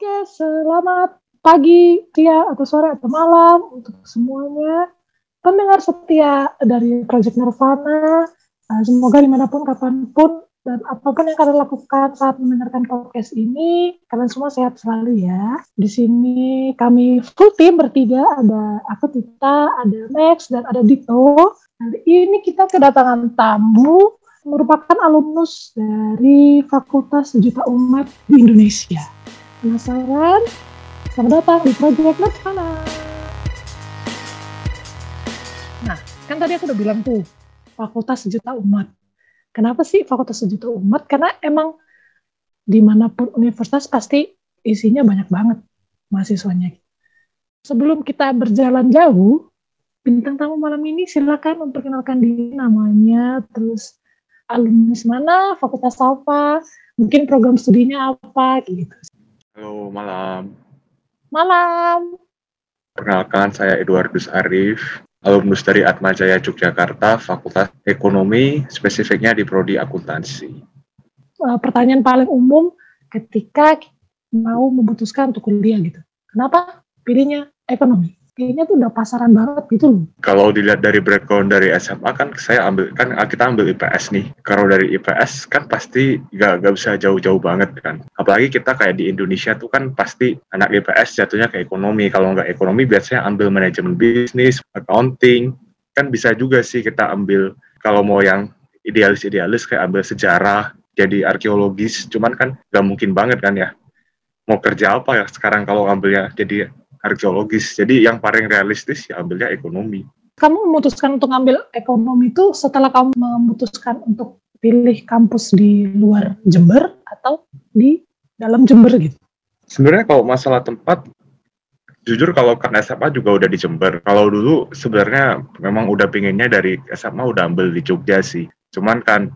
Podcast. Selamat pagi, siang, atau sore, atau malam untuk semuanya. Pendengar setia dari Project Nirvana. Uh, semoga di mana pun, kapan pun, dan apa pun yang kalian lakukan saat mendengarkan podcast ini, kalian semua sehat selalu ya. Di sini kami full team bertiga, ada aku Tita, ada Max, dan ada Dito. Kali ini kita kedatangan tamu merupakan alumnus dari Fakultas Sejuta Umat di Indonesia. Penasaran? Selamat datang di Project Nirvana. Nah, kan tadi aku udah bilang tuh, Fakultas Sejuta Umat. Kenapa sih Fakultas Sejuta Umat? Karena emang di mana pun universitas pasti isinya banyak banget mahasiswanya. Sebelum kita berjalan jauh, bintang tamu malam ini silakan memperkenalkan diri namanya, terus alumnus mana, fakultas apa, mungkin program studinya apa gitu. Halo, malam. Malam. Perkenalkan, saya Eduardus Arif, alumnus dari Atma Jaya Yogyakarta, Fakultas Ekonomi, spesifiknya di Prodi Akuntansi. Uh, pertanyaan paling umum ketika mau memutuskan untuk kuliah gitu. Kenapa pilihnya ekonomi? Kayaknya tuh udah pasaran banget gitu loh. Kalau dilihat dari background dari SMA kan saya ambil kan kita ambil IPS nih. Kalau dari IPS kan pasti gak, gak bisa jauh-jauh banget kan. Apalagi kita kayak di Indonesia tuh kan pasti anak IPS jatuhnya ke ekonomi. Kalau nggak ekonomi biasanya ambil manajemen bisnis, accounting. Kan bisa juga sih kita ambil kalau mau yang idealis-idealis kayak ambil sejarah, jadi arkeologis. Cuman kan gak mungkin banget kan ya mau kerja apa ya sekarang kalau ambilnya jadi arkeologis. Jadi yang paling realistis ya ambilnya ekonomi. Kamu memutuskan untuk ambil ekonomi itu setelah kamu memutuskan untuk pilih kampus di luar Jember atau di dalam Jember gitu? Sebenarnya kalau masalah tempat, jujur kalau kan SMA juga udah di Jember. Kalau dulu sebenarnya memang udah pinginnya dari SMA udah ambil di Jogja sih. Cuman kan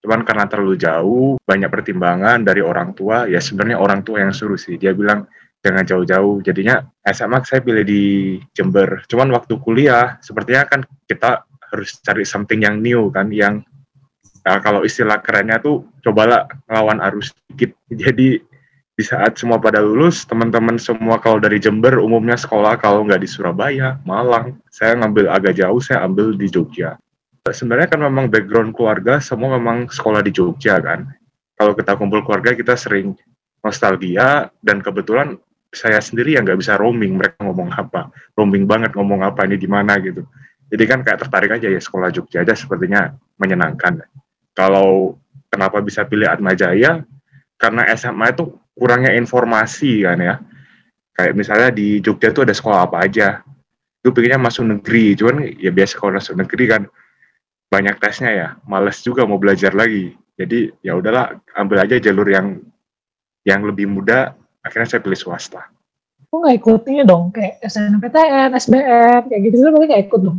cuman karena terlalu jauh banyak pertimbangan dari orang tua ya sebenarnya orang tua yang suruh sih dia bilang jangan jauh-jauh. Jadinya SMA saya pilih di Jember. Cuman waktu kuliah, sepertinya kan kita harus cari something yang new kan, yang nah, kalau istilah kerennya tuh cobalah ngelawan arus sedikit. Jadi di saat semua pada lulus, teman-teman semua kalau dari Jember umumnya sekolah kalau nggak di Surabaya, Malang, saya ngambil agak jauh, saya ambil di Jogja. Sebenarnya kan memang background keluarga semua memang sekolah di Jogja kan. Kalau kita kumpul keluarga kita sering nostalgia dan kebetulan saya sendiri yang nggak bisa roaming mereka ngomong apa roaming banget ngomong apa ini di mana gitu. Jadi kan kayak tertarik aja ya sekolah Jogja aja sepertinya menyenangkan. Kalau kenapa bisa pilih Atma Jaya karena SMA itu kurangnya informasi kan ya. Kayak misalnya di Jogja tuh ada sekolah apa aja. Itu pengennya masuk negeri cuman ya biasa kalau masuk negeri kan banyak tesnya ya. Males juga mau belajar lagi. Jadi ya udahlah ambil aja jalur yang yang lebih mudah akhirnya saya pilih swasta. Kok nggak ikut ini dong kayak SNMPTN, SBM kayak gitu gitu berarti nggak ikut dong.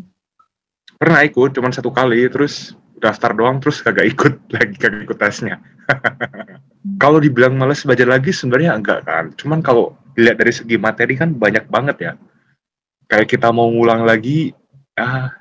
Pernah ikut cuma satu kali terus daftar doang terus kagak ikut lagi kagak ikut tesnya. Kalau dibilang males belajar lagi sebenarnya enggak kan. Cuman kalau dilihat dari segi materi kan banyak banget ya. Kayak kita mau ngulang lagi ah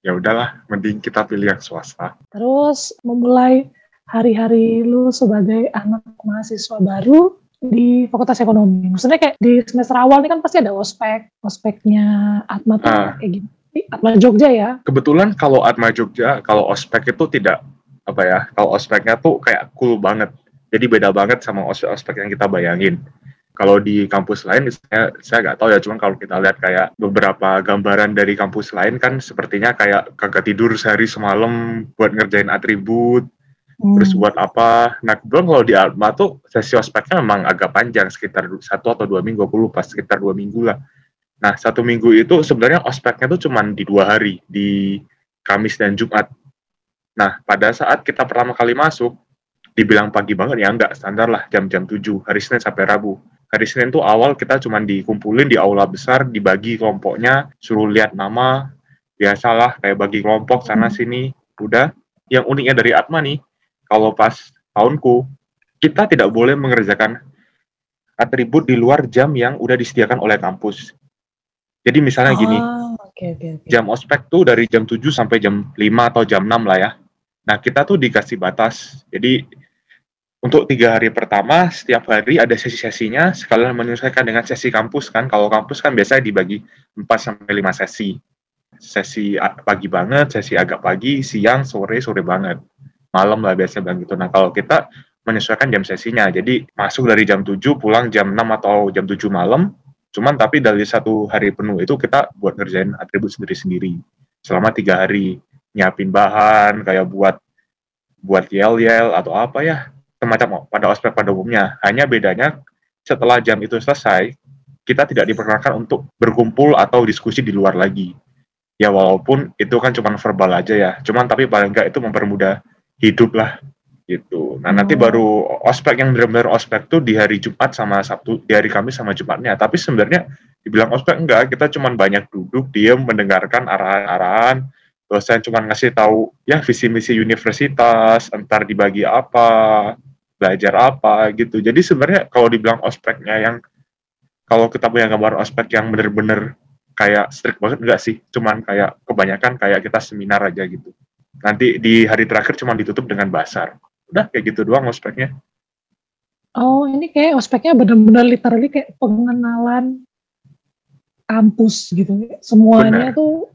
ya udahlah mending kita pilih yang swasta. Terus memulai hari-hari lu sebagai anak mahasiswa baru di Fakultas Ekonomi. Maksudnya kayak di semester awal ini kan pasti ada ospek, ospeknya Atma tuh nah, kayak gini. Atma Jogja ya. Kebetulan kalau Atma Jogja, kalau ospek itu tidak apa ya, kalau ospeknya tuh kayak cool banget. Jadi beda banget sama ospek-ospek yang kita bayangin. Kalau di kampus lain, saya saya nggak tahu ya, cuma kalau kita lihat kayak beberapa gambaran dari kampus lain kan sepertinya kayak kagak tidur sehari semalam buat ngerjain atribut, Hmm. Terus buat apa? Nah kebetulan kalau di Alma tuh sesi ospeknya memang agak panjang, sekitar satu atau dua minggu, aku lupa, sekitar dua minggu lah. Nah satu minggu itu sebenarnya ospeknya tuh cuma di dua hari, di Kamis dan Jumat. Nah pada saat kita pertama kali masuk, dibilang pagi banget ya enggak, standar lah jam-jam 7, hari Senin sampai Rabu. Hari Senin tuh awal kita cuma dikumpulin di aula besar, dibagi kelompoknya, suruh lihat nama, biasalah kayak bagi kelompok sana hmm. sini, udah. Yang uniknya dari Atma nih, kalau pas tahunku kita tidak boleh mengerjakan atribut di luar jam yang udah disediakan oleh kampus. Jadi misalnya oh, gini, okay, okay, okay. jam ospek tuh dari jam 7 sampai jam 5 atau jam 6 lah ya. Nah kita tuh dikasih batas, jadi untuk tiga hari pertama setiap hari ada sesi-sesinya sekalian menyesuaikan dengan sesi kampus kan kalau kampus kan biasanya dibagi 4 sampai lima sesi sesi pagi banget sesi agak pagi siang sore sore banget malam lah biasanya bilang gitu nah kalau kita menyesuaikan jam sesinya jadi masuk dari jam 7 pulang jam 6 atau jam 7 malam cuman tapi dari satu hari penuh itu kita buat ngerjain atribut sendiri-sendiri selama tiga hari nyiapin bahan kayak buat buat yel yel atau apa ya semacam pada ospek pada umumnya. Hanya bedanya setelah jam itu selesai, kita tidak diperkenankan untuk berkumpul atau diskusi di luar lagi. Ya walaupun itu kan cuma verbal aja ya, cuman tapi paling enggak itu mempermudah hidup lah gitu. Nah nanti oh. baru ospek yang benar-benar ospek tuh di hari Jumat sama Sabtu, di hari Kamis sama Jumatnya. Tapi sebenarnya dibilang ospek enggak, kita cuma banyak duduk, diam, mendengarkan arahan-arahan, dosen cuma ngasih tahu ya visi misi universitas, entar dibagi apa, belajar apa gitu. Jadi sebenarnya kalau dibilang ospeknya yang kalau kita punya gambar ospek yang bener-bener kayak strict banget enggak sih, cuman kayak kebanyakan kayak kita seminar aja gitu. Nanti di hari terakhir cuma ditutup dengan basar. Udah kayak gitu doang ospeknya. Oh, ini kayak ospeknya bener-bener literally kayak pengenalan kampus gitu. Semuanya Bener. tuh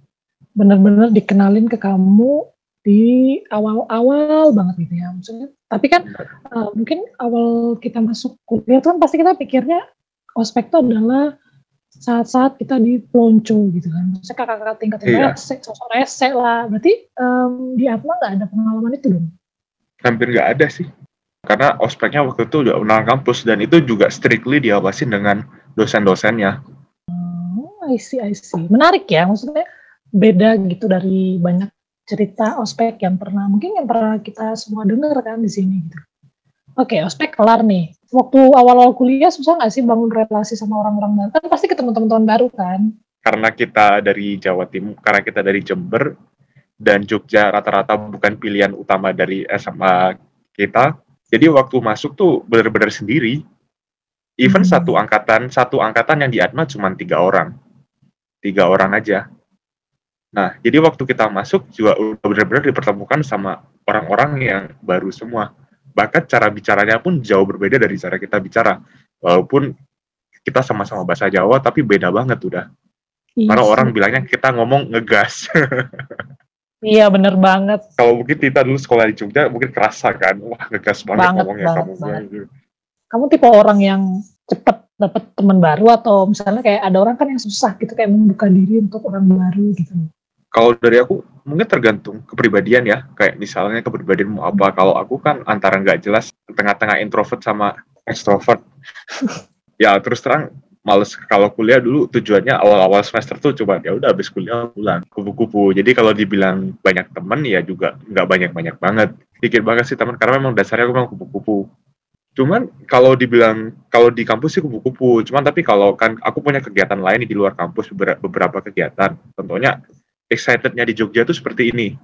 bener-bener dikenalin ke kamu di awal-awal banget gitu ya maksudnya tapi kan uh, mungkin awal kita masuk kuliah tuh kan pasti kita pikirnya ospek itu adalah saat-saat kita di pelonco gitu kan maksudnya kakak-kakak tingkat iya. rese sosok rese lah berarti um, di Atma nggak ada pengalaman itu dong hampir nggak ada sih karena ospeknya waktu itu udah undangan kampus dan itu juga strictly diawasin dengan dosen-dosennya oh, I see, I see. menarik ya maksudnya beda gitu dari banyak cerita ospek yang pernah mungkin yang pernah kita semua dengar kan di sini gitu. Oke, ospek kelar nih. Waktu awal-awal kuliah susah nggak sih bangun relasi sama orang-orang baru? Kan pasti ketemu teman-teman baru kan? Karena kita dari Jawa Timur, karena kita dari Jember dan Jogja rata-rata bukan pilihan utama dari SMA kita. Jadi waktu masuk tuh benar-benar sendiri. Even hmm. satu angkatan, satu angkatan yang di Atma cuma tiga orang, tiga orang aja Nah, jadi waktu kita masuk juga udah benar-benar dipertemukan sama orang-orang yang baru semua. Bahkan cara bicaranya pun jauh berbeda dari cara kita bicara. Walaupun kita sama-sama bahasa Jawa, tapi beda banget udah. Iya Karena orang bilangnya kita ngomong ngegas. iya, bener banget. Kalau mungkin kita dulu sekolah di Jogja, mungkin kerasa kan, wah ngegas banget, banget ngomongnya banget, kamu. Banget. Gitu. Kamu tipe orang yang cepet dapat teman baru atau misalnya kayak ada orang kan yang susah gitu kayak membuka diri untuk orang baru gitu kalau dari aku mungkin tergantung kepribadian ya. Kayak misalnya kepribadian mau apa. Kalau aku kan antara nggak jelas tengah-tengah introvert sama extrovert. Ya terus terang males. Kalau kuliah dulu tujuannya awal-awal semester tuh coba ya udah habis kuliah pulang kupu-kupu jadi kalau dibilang banyak teman ya juga nggak banyak-banyak banget. Dikit banget sih teman karena memang dasarnya aku memang kupu-kupu cuman kalau dibilang kalau di kampus sih kupu-kupu cuman tapi kalau kan aku punya kegiatan lain di luar kampus beberapa kegiatan. Contohnya excitednya di Jogja itu seperti ini.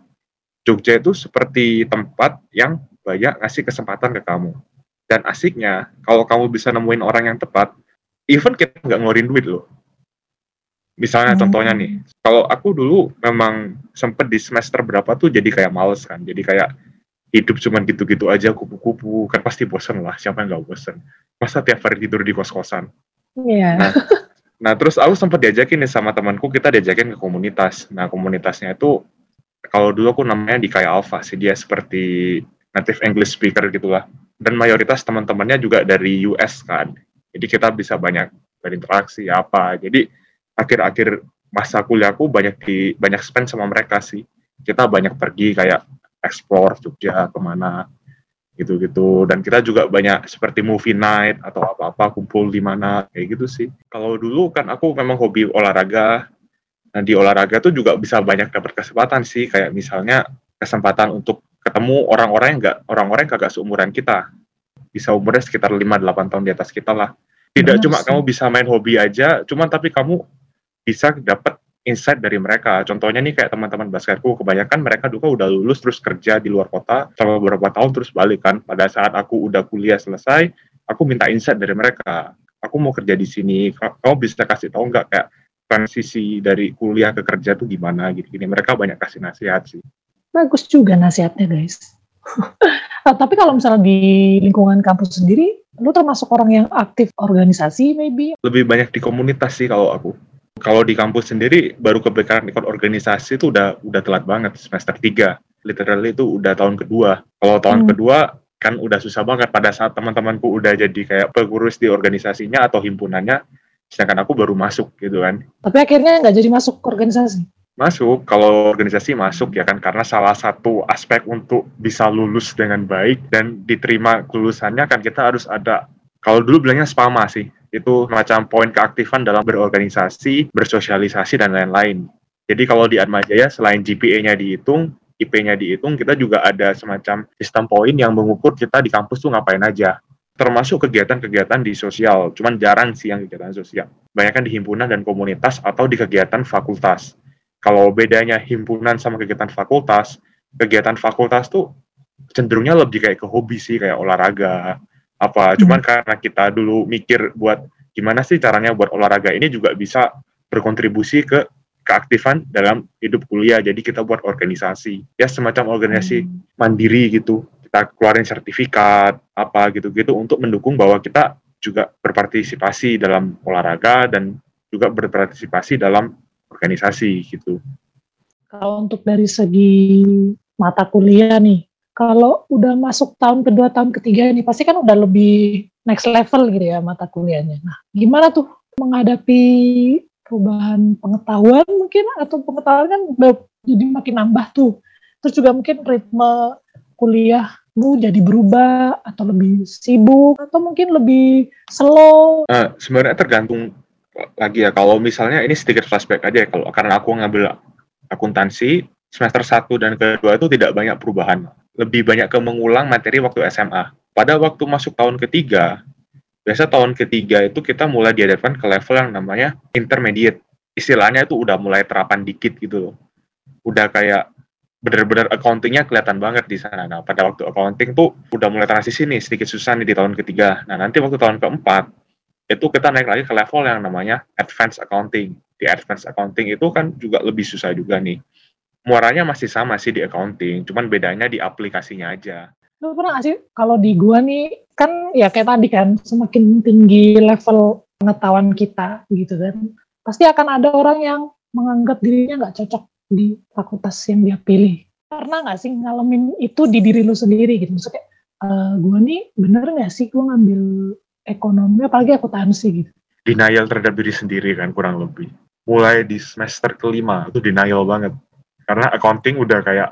Jogja itu seperti tempat yang banyak ngasih kesempatan ke kamu. Dan asiknya, kalau kamu bisa nemuin orang yang tepat, even kita nggak ngeluarin duit loh. Misalnya hmm. contohnya nih, kalau aku dulu memang sempet di semester berapa tuh jadi kayak males kan. Jadi kayak hidup cuman gitu-gitu aja, kupu-kupu, kan pasti bosen lah. Siapa yang nggak bosen? Masa tiap hari tidur di kos-kosan? Iya. Yeah. Nah, Nah, terus aku sempat diajakin nih sama temanku, kita diajakin ke komunitas. Nah, komunitasnya itu kalau dulu aku namanya di Kaya Alpha sih, dia seperti native English speaker gitulah. Dan mayoritas teman-temannya juga dari US kan. Jadi kita bisa banyak berinteraksi apa. Jadi akhir-akhir masa kuliahku banyak di banyak spend sama mereka sih. Kita banyak pergi kayak explore Jogja ke mana gitu-gitu. Dan kita juga banyak seperti movie night atau apa-apa kumpul di mana kayak gitu sih. Kalau dulu kan aku memang hobi olahraga. Nah di olahraga tuh juga bisa banyak dapat kesempatan sih. Kayak misalnya kesempatan untuk ketemu orang-orang yang enggak orang-orang yang kagak seumuran kita. Bisa umurnya sekitar 5-8 tahun di atas kita lah. Tidak Benar cuma sih. kamu bisa main hobi aja cuman tapi kamu bisa dapat insight dari mereka. Contohnya nih kayak teman-teman basketku, kebanyakan mereka dulu udah lulus terus kerja di luar kota selama beberapa tahun terus balik kan. Pada saat aku udah kuliah selesai, aku minta insight dari mereka. Aku mau kerja di sini, kamu bisa kasih tahu nggak kayak transisi dari kuliah ke kerja tuh gimana gitu. Gini mereka banyak kasih nasihat sih. Bagus juga nasihatnya guys. Tapi kalau misalnya di lingkungan kampus sendiri, lu termasuk orang yang aktif organisasi maybe? Lebih banyak di komunitas sih kalau aku. Kalau di kampus sendiri baru kepikiran ikut organisasi itu udah udah telat banget semester 3. Literally itu udah tahun kedua. Kalau tahun hmm. kedua kan udah susah banget pada saat teman-temanku udah jadi kayak pengurus di organisasinya atau himpunannya, sedangkan aku baru masuk gitu kan. Tapi akhirnya nggak jadi masuk organisasi? Masuk, kalau organisasi masuk ya kan karena salah satu aspek untuk bisa lulus dengan baik dan diterima kelulusannya kan kita harus ada kalau dulu bilangnya spama sih, itu macam poin keaktifan dalam berorganisasi, bersosialisasi dan lain-lain. Jadi kalau di Atmajaya selain GPA-nya dihitung, IP-nya dihitung, kita juga ada semacam sistem poin yang mengukur kita di kampus tuh ngapain aja. Termasuk kegiatan-kegiatan di sosial, cuman jarang sih yang kegiatan sosial. Banyak kan di himpunan dan komunitas atau di kegiatan fakultas. Kalau bedanya himpunan sama kegiatan fakultas, kegiatan fakultas tuh cenderungnya lebih kayak ke hobi sih, kayak olahraga, apa. Cuman hmm. karena kita dulu mikir buat gimana sih caranya buat olahraga ini juga bisa berkontribusi ke keaktifan dalam hidup kuliah. Jadi kita buat organisasi, ya semacam organisasi hmm. mandiri gitu. Kita keluarin sertifikat, apa gitu-gitu untuk mendukung bahwa kita juga berpartisipasi dalam olahraga dan juga berpartisipasi dalam organisasi gitu. Kalau untuk dari segi mata kuliah nih, kalau udah masuk tahun kedua, tahun ketiga ini pasti kan udah lebih next level gitu ya mata kuliahnya. Nah, gimana tuh menghadapi perubahan pengetahuan mungkin atau pengetahuan kan jadi makin nambah tuh. Terus juga mungkin ritme kuliahmu jadi berubah atau lebih sibuk atau mungkin lebih slow. Uh, sebenarnya tergantung lagi ya kalau misalnya ini sedikit flashback aja ya kalau karena aku ngambil akuntansi semester 1 dan kedua itu tidak banyak perubahan lebih banyak ke mengulang materi waktu SMA pada waktu masuk tahun ketiga biasa tahun ketiga itu kita mulai dihadapkan ke level yang namanya intermediate istilahnya itu udah mulai terapan dikit gitu loh udah kayak bener-bener accountingnya kelihatan banget di sana. Nah, pada waktu accounting tuh udah mulai transisi nih, sedikit susah nih di tahun ketiga. Nah, nanti waktu tahun keempat, itu kita naik lagi ke level yang namanya advanced accounting. Di advanced accounting itu kan juga lebih susah juga nih. Muaranya masih sama sih di accounting, cuman bedanya di aplikasinya aja. Lu pernah gak sih, kalau di gua nih, kan ya kayak tadi kan, semakin tinggi level pengetahuan kita gitu kan, pasti akan ada orang yang menganggap dirinya nggak cocok di fakultas yang dia pilih. Pernah nggak sih ngalamin itu di diri lu sendiri gitu? Maksudnya, uh, gua nih bener nggak sih gua ngambil ekonomi apalagi akuntansi gitu denial terhadap diri sendiri kan kurang lebih mulai di semester kelima itu denial banget karena accounting udah kayak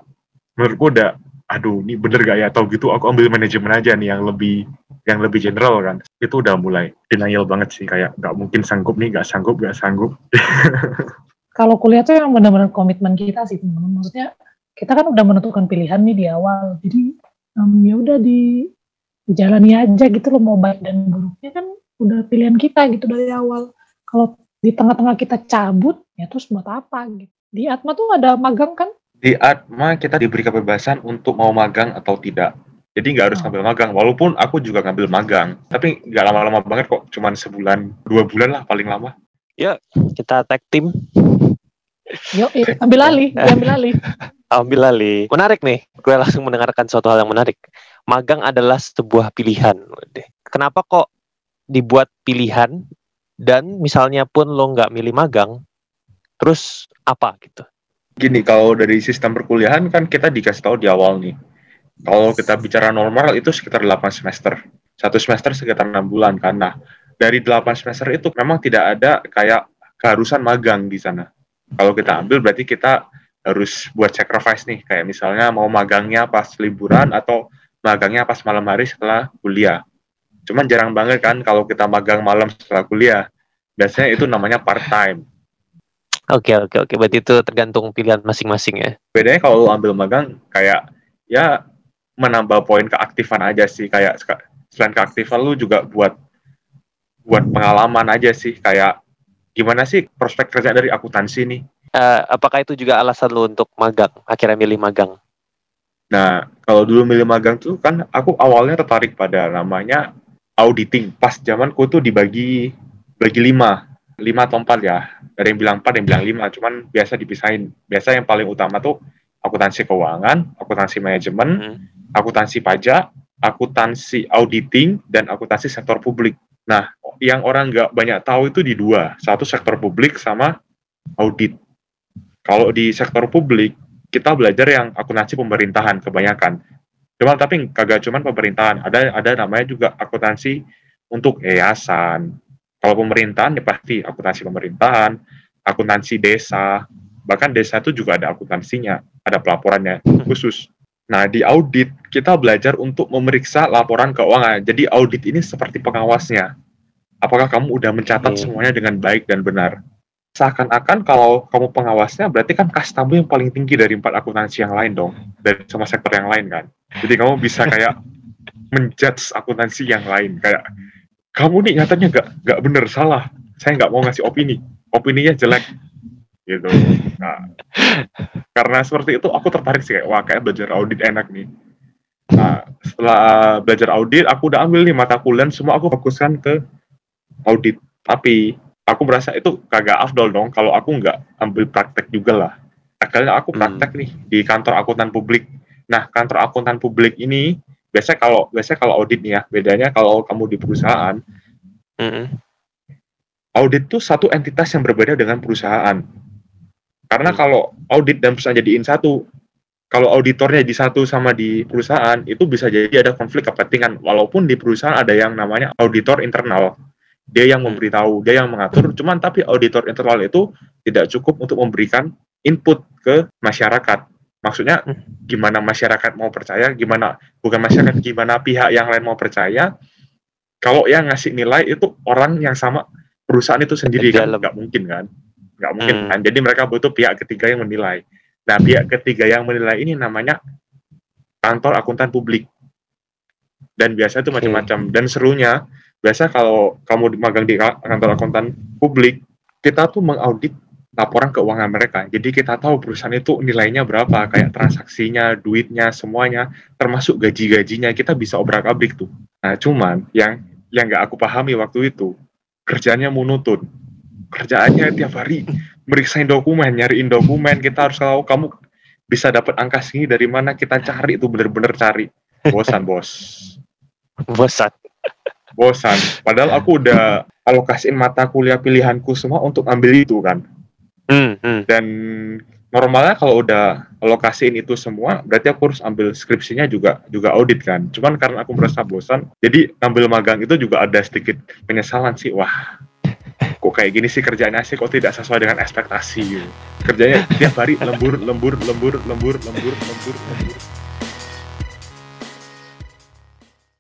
menurutku udah aduh ini bener gak ya? Atau gitu aku ambil manajemen aja nih yang lebih yang lebih general kan. Itu udah mulai denial banget sih kayak nggak mungkin sanggup nih nggak sanggup nggak sanggup. Kalau kuliah tuh yang benar-benar komitmen kita sih teman-teman. Maksudnya kita kan udah menentukan pilihan nih di awal. Jadi um, ya udah di jalani aja gitu loh mau baik dan buruknya kan udah pilihan kita gitu dari awal. Kalau di tengah-tengah kita cabut ya terus buat apa gitu di Atma tuh ada magang kan? Di Atma kita diberi kebebasan untuk mau magang atau tidak. Jadi nggak harus oh. ngambil magang. Walaupun aku juga ngambil magang tapi nggak lama-lama banget kok. Cuman sebulan dua bulan lah paling lama. Ya kita tag tim Yuk, ambil alih, ambil alih. ambil alih. Menarik nih, gue langsung mendengarkan suatu hal yang menarik. Magang adalah sebuah pilihan. Kenapa kok dibuat pilihan? Dan misalnya pun lo nggak milih magang, terus apa gitu? Gini, kalau dari sistem perkuliahan kan kita dikasih tahu di awal nih. Kalau kita bicara normal itu sekitar 8 semester. Satu semester sekitar 6 bulan karena dari 8 semester itu memang tidak ada kayak keharusan magang di sana. Kalau kita ambil berarti kita harus buat sacrifice nih, kayak misalnya mau magangnya pas liburan atau magangnya pas malam hari setelah kuliah. Cuman jarang banget kan kalau kita magang malam setelah kuliah. Biasanya itu namanya part time. Oke oke oke, berarti itu tergantung pilihan masing-masing ya. Bedanya kalau lu ambil magang kayak ya menambah poin keaktifan aja sih kayak selain keaktifan lu juga buat buat pengalaman aja sih kayak gimana sih prospek kerja dari akuntansi nih? Uh, apakah itu juga alasan lu untuk magang? Akhirnya milih magang? Nah, kalau dulu milih magang tuh kan aku awalnya tertarik pada namanya auditing. Pas zamanku tuh dibagi bagi lima, lima atau empat ya. Ada yang bilang empat, ada yang bilang lima. Cuman biasa dipisahin. Biasa yang paling utama tuh akuntansi keuangan, akuntansi manajemen, hmm. akuntansi pajak, akuntansi auditing, dan akuntansi sektor publik. Nah, yang orang nggak banyak tahu itu di dua, satu sektor publik sama audit. Kalau di sektor publik, kita belajar yang akuntansi pemerintahan kebanyakan. Cuman tapi kagak cuman pemerintahan, ada ada namanya juga akuntansi untuk yayasan. Kalau pemerintahan ya pasti akuntansi pemerintahan, akuntansi desa, bahkan desa itu juga ada akuntansinya, ada pelaporannya khusus. Nah, di audit kita belajar untuk memeriksa laporan keuangan. Jadi audit ini seperti pengawasnya. Apakah kamu udah mencatat semuanya dengan baik dan benar? Seakan-akan kalau kamu pengawasnya berarti kan kastamu yang paling tinggi dari empat akuntansi yang lain dong, dari sama sektor yang lain kan. Jadi kamu bisa kayak menjudge akuntansi yang lain kayak kamu nih nyatanya nggak nggak bener salah. Saya nggak mau ngasih opini, opininya jelek gitu. Nah, karena seperti itu aku tertarik sih kayak wah kayak belajar audit enak nih. Nah, setelah belajar audit, aku udah ambil nih mata kuliah semua aku fokuskan ke audit. Tapi aku merasa itu kagak afdol dong kalau aku nggak ambil praktek juga lah. Akhirnya aku hmm. praktek hmm. nih di kantor akuntan publik. Nah, kantor akuntan publik ini biasanya kalau biasanya kalau audit nih ya, bedanya kalau kamu di perusahaan, hmm. audit tuh satu entitas yang berbeda dengan perusahaan karena hmm. kalau audit dan perusahaan jadiin satu, kalau auditornya di satu sama di perusahaan, itu bisa jadi ada konflik kepentingan. Walaupun di perusahaan ada yang namanya auditor internal. Dia yang hmm. memberitahu, dia yang mengatur. Cuman tapi auditor internal itu tidak cukup untuk memberikan input ke masyarakat. Maksudnya hmm. gimana masyarakat mau percaya, gimana bukan masyarakat, gimana pihak yang lain mau percaya. Kalau yang ngasih nilai itu orang yang sama perusahaan itu sendiri kan nggak mungkin kan nggak mungkin hmm. kan jadi mereka butuh pihak ketiga yang menilai nah pihak ketiga yang menilai ini namanya kantor akuntan publik dan biasa itu macam-macam dan serunya biasa kalau kamu magang di kantor akuntan publik kita tuh mengaudit laporan keuangan mereka. Jadi kita tahu perusahaan itu nilainya berapa, kayak transaksinya, duitnya, semuanya, termasuk gaji-gajinya kita bisa obrak-abrik tuh. Nah, cuman yang yang nggak aku pahami waktu itu kerjanya monoton kerjaannya tiap hari meriksain dokumen, nyariin dokumen, kita harus tahu kamu bisa dapat angka segini dari mana kita cari itu bener-bener cari. Bosan, bos. Bosan. Bosan. Padahal aku udah alokasiin mata kuliah pilihanku semua untuk ambil itu kan. Hmm, hmm. Dan normalnya kalau udah alokasiin itu semua, berarti aku harus ambil skripsinya juga juga audit kan. Cuman karena aku merasa bosan, jadi ambil magang itu juga ada sedikit penyesalan sih. Wah, kok kayak gini sih kerjanya sih kok tidak sesuai dengan ekspektasi gitu. kerjanya tiap hari lembur lembur lembur lembur lembur lembur lembur